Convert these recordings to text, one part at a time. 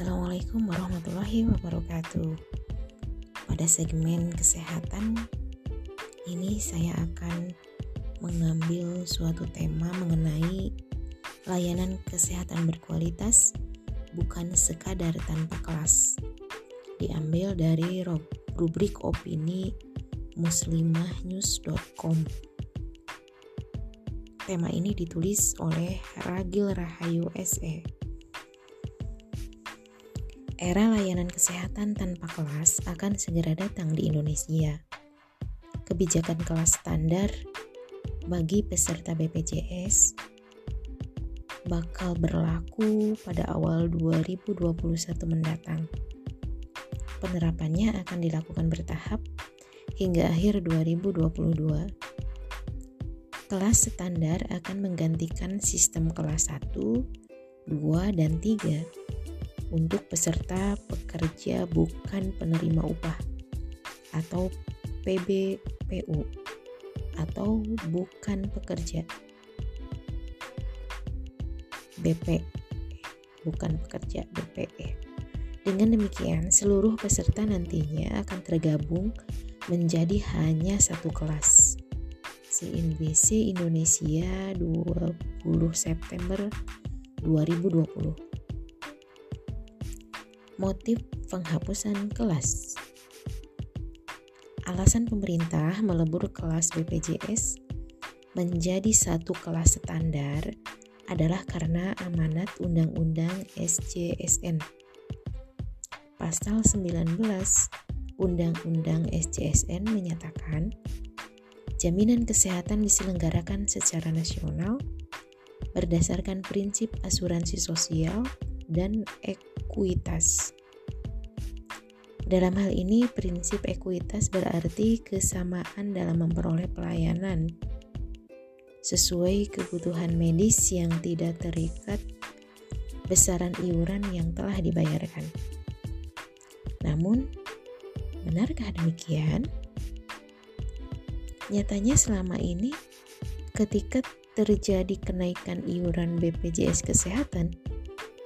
Assalamualaikum warahmatullahi wabarakatuh. Pada segmen kesehatan ini saya akan mengambil suatu tema mengenai layanan kesehatan berkualitas bukan sekadar tanpa kelas. Diambil dari rubrik opini muslimahnews.com. Tema ini ditulis oleh Ragil Rahayu SE. Era layanan kesehatan tanpa kelas akan segera datang di Indonesia. Kebijakan kelas standar bagi peserta BPJS bakal berlaku pada awal 2021 mendatang. Penerapannya akan dilakukan bertahap hingga akhir 2022. Kelas standar akan menggantikan sistem kelas 1, 2, dan 3 untuk peserta pekerja bukan penerima upah atau PBPU atau bukan pekerja BP bukan pekerja BPE. Dengan demikian, seluruh peserta nantinya akan tergabung menjadi hanya satu kelas. CNBC Indonesia 20 September 2020 motif penghapusan kelas. Alasan pemerintah melebur kelas BPJS menjadi satu kelas standar adalah karena amanat Undang-Undang SJSN. Pasal 19 Undang-Undang SJSN menyatakan jaminan kesehatan diselenggarakan secara nasional berdasarkan prinsip asuransi sosial dan ekuitas. Dalam hal ini, prinsip ekuitas berarti kesamaan dalam memperoleh pelayanan sesuai kebutuhan medis yang tidak terikat besaran iuran yang telah dibayarkan. Namun, benarkah demikian? Nyatanya selama ini ketika terjadi kenaikan iuran BPJS Kesehatan,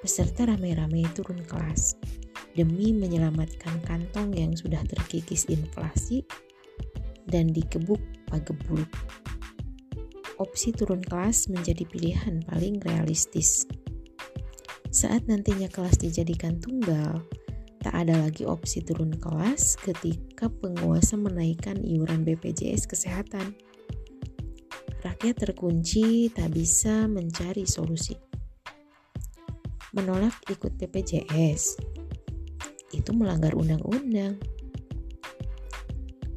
peserta ramai-ramai turun kelas demi menyelamatkan kantong yang sudah terkikis inflasi dan dikebuk pagebuluk. Opsi turun kelas menjadi pilihan paling realistis. Saat nantinya kelas dijadikan tunggal, tak ada lagi opsi turun kelas ketika penguasa menaikkan iuran BPJS Kesehatan. Rakyat terkunci tak bisa mencari solusi menolak ikut BPJS itu melanggar undang-undang.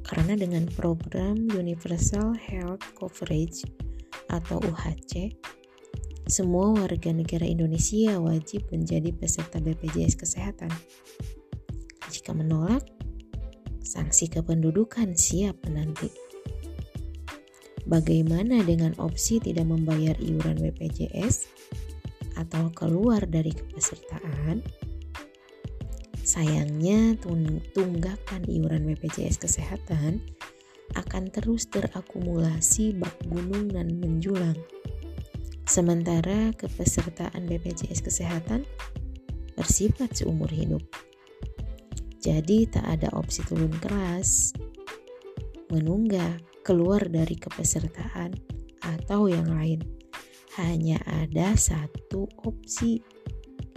Karena dengan program Universal Health Coverage atau UHC, semua warga negara Indonesia wajib menjadi peserta BPJS Kesehatan. Jika menolak, sanksi kependudukan siap menanti. Bagaimana dengan opsi tidak membayar iuran BPJS atau keluar dari kepesertaan, sayangnya tunggakan iuran BPJS Kesehatan akan terus terakumulasi bak gunung dan menjulang. Sementara kepesertaan BPJS Kesehatan bersifat seumur hidup. Jadi tak ada opsi turun kelas, menunggak, keluar dari kepesertaan, atau yang lain hanya ada satu opsi,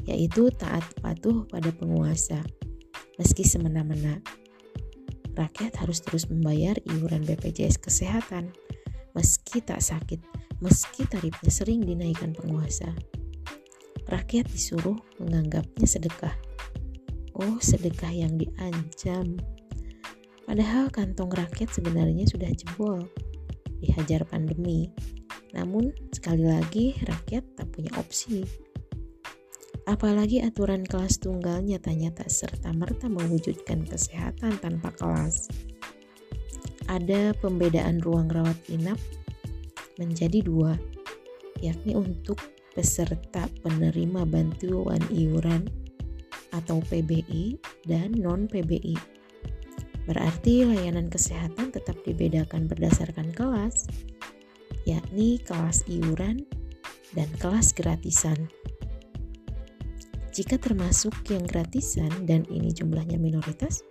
yaitu taat patuh pada penguasa. Meski semena-mena, rakyat harus terus membayar iuran BPJS Kesehatan, meski tak sakit, meski tarifnya sering dinaikkan penguasa. Rakyat disuruh menganggapnya sedekah. Oh, sedekah yang diancam. Padahal kantong rakyat sebenarnya sudah jebol dihajar pandemi namun, sekali lagi, rakyat tak punya opsi. Apalagi aturan kelas tunggal nyatanya tak serta-merta mewujudkan kesehatan tanpa kelas. Ada pembedaan ruang rawat inap menjadi dua, yakni untuk peserta penerima bantuan iuran atau PBI dan non-PBI. Berarti layanan kesehatan tetap dibedakan berdasarkan kelas yakni kelas iuran dan kelas gratisan. Jika termasuk yang gratisan dan ini jumlahnya minoritas,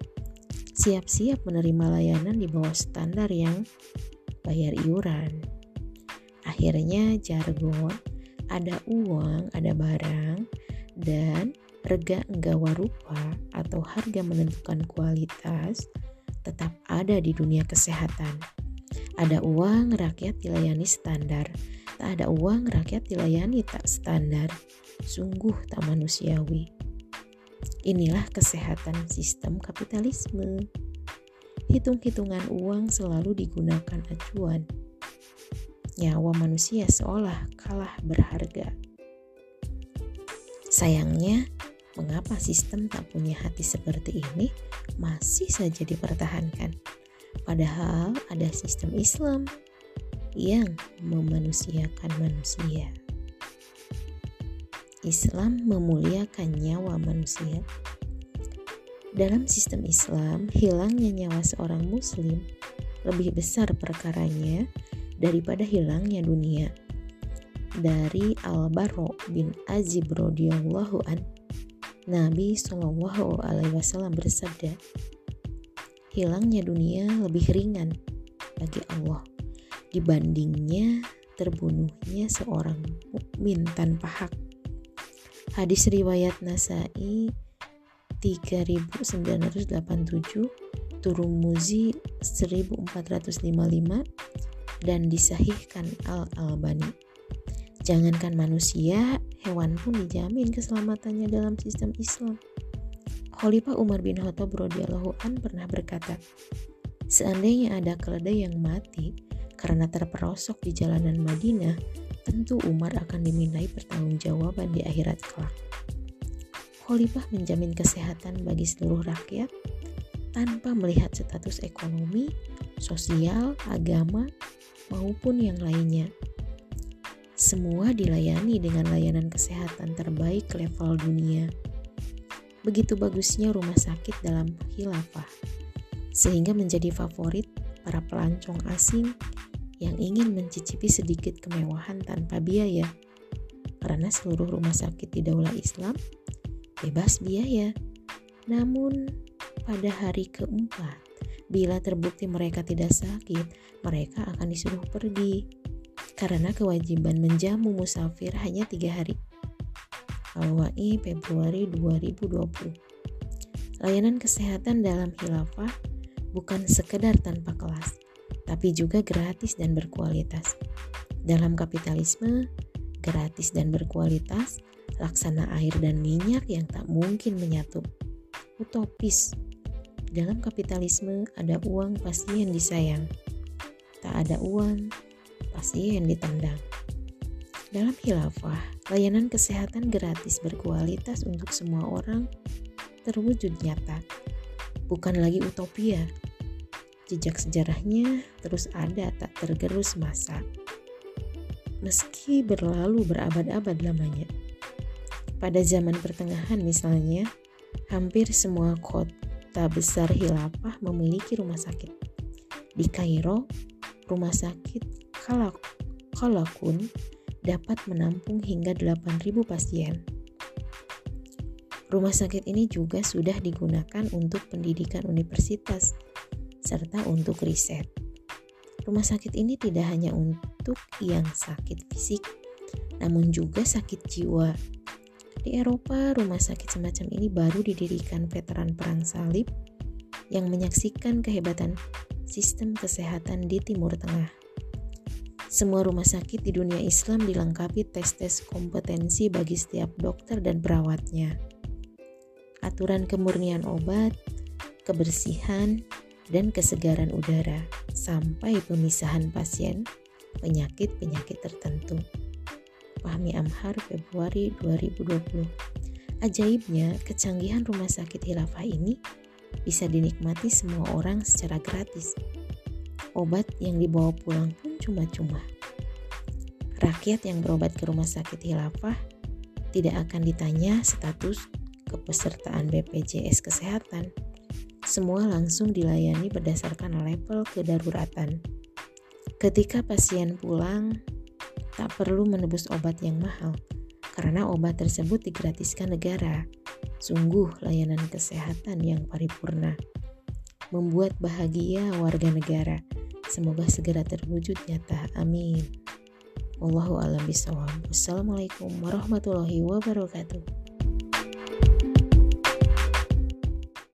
siap-siap menerima layanan di bawah standar yang bayar iuran. Akhirnya jargon, ada uang, ada barang, dan rega enggawa rupa atau harga menentukan kualitas tetap ada di dunia kesehatan. Ada uang, rakyat dilayani standar. Tak ada uang, rakyat dilayani tak standar. Sungguh tak manusiawi. Inilah kesehatan sistem kapitalisme. Hitung-hitungan uang selalu digunakan acuan. Nyawa manusia seolah kalah berharga. Sayangnya, mengapa sistem tak punya hati seperti ini masih saja dipertahankan? Padahal ada sistem Islam yang memanusiakan manusia. Islam memuliakan nyawa manusia. Dalam sistem Islam, hilangnya nyawa seorang muslim lebih besar perkaranya daripada hilangnya dunia. Dari Al-Baro bin Azib radhiyallahu Nabi Shallallahu alaihi wasallam bersabda, "Hilangnya dunia lebih ringan bagi Allah dibandingnya terbunuhnya seorang mukmin tanpa hak." Hadis riwayat Nasai 3987, Turumuzi 1455 dan disahihkan Al-Albani. Jangankan manusia, hewan pun dijamin keselamatannya dalam sistem Islam. Khalifah Umar bin Khattab radhiyallahu an pernah berkata, "Seandainya ada keledai yang mati karena terperosok di jalanan Madinah, tentu Umar akan dimintai pertanggungjawaban di akhirat kelak. Khalifah menjamin kesehatan bagi seluruh rakyat tanpa melihat status ekonomi, sosial, agama, maupun yang lainnya. Semua dilayani dengan layanan kesehatan terbaik level dunia. Begitu bagusnya rumah sakit dalam khilafah, sehingga menjadi favorit para pelancong asing yang ingin mencicipi sedikit kemewahan tanpa biaya. Karena seluruh rumah sakit di Daulah Islam bebas biaya. Namun pada hari keempat, bila terbukti mereka tidak sakit, mereka akan disuruh pergi. Karena kewajiban menjamu musafir hanya tiga hari. Al-Wa'i Februari 2020 Layanan kesehatan dalam khilafah bukan sekedar tanpa kelas, tapi juga gratis dan berkualitas. Dalam kapitalisme, gratis dan berkualitas, laksana air dan minyak yang tak mungkin menyatu. Utopis. Dalam kapitalisme ada uang pasti yang disayang. Tak ada uang, pasti yang ditendang. Dalam khilafah, layanan kesehatan gratis berkualitas untuk semua orang terwujud nyata. Bukan lagi utopia, Jejak sejarahnya terus ada tak tergerus masa. Meski berlalu berabad-abad lamanya. Pada zaman pertengahan misalnya, hampir semua kota besar hilafah memiliki rumah sakit. Di Kairo, rumah sakit Kalakun dapat menampung hingga 8.000 pasien. Rumah sakit ini juga sudah digunakan untuk pendidikan universitas serta untuk riset. Rumah sakit ini tidak hanya untuk yang sakit fisik, namun juga sakit jiwa. Di Eropa, rumah sakit semacam ini baru didirikan veteran perang salib yang menyaksikan kehebatan sistem kesehatan di Timur Tengah. Semua rumah sakit di dunia Islam dilengkapi tes-tes kompetensi bagi setiap dokter dan perawatnya. Aturan kemurnian obat, kebersihan, dan kesegaran udara sampai pemisahan pasien penyakit-penyakit tertentu. Fahmi Amhar Februari 2020 Ajaibnya, kecanggihan rumah sakit hilafah ini bisa dinikmati semua orang secara gratis. Obat yang dibawa pulang pun cuma-cuma. Rakyat yang berobat ke rumah sakit hilafah tidak akan ditanya status kepesertaan BPJS Kesehatan semua langsung dilayani berdasarkan level kedaruratan. Ketika pasien pulang, tak perlu menebus obat yang mahal karena obat tersebut digratiskan negara. Sungguh layanan kesehatan yang paripurna. Membuat bahagia warga negara. Semoga segera terwujud nyata. Amin. Wallahu a'lam bishawab. Wassalamualaikum warahmatullahi wabarakatuh.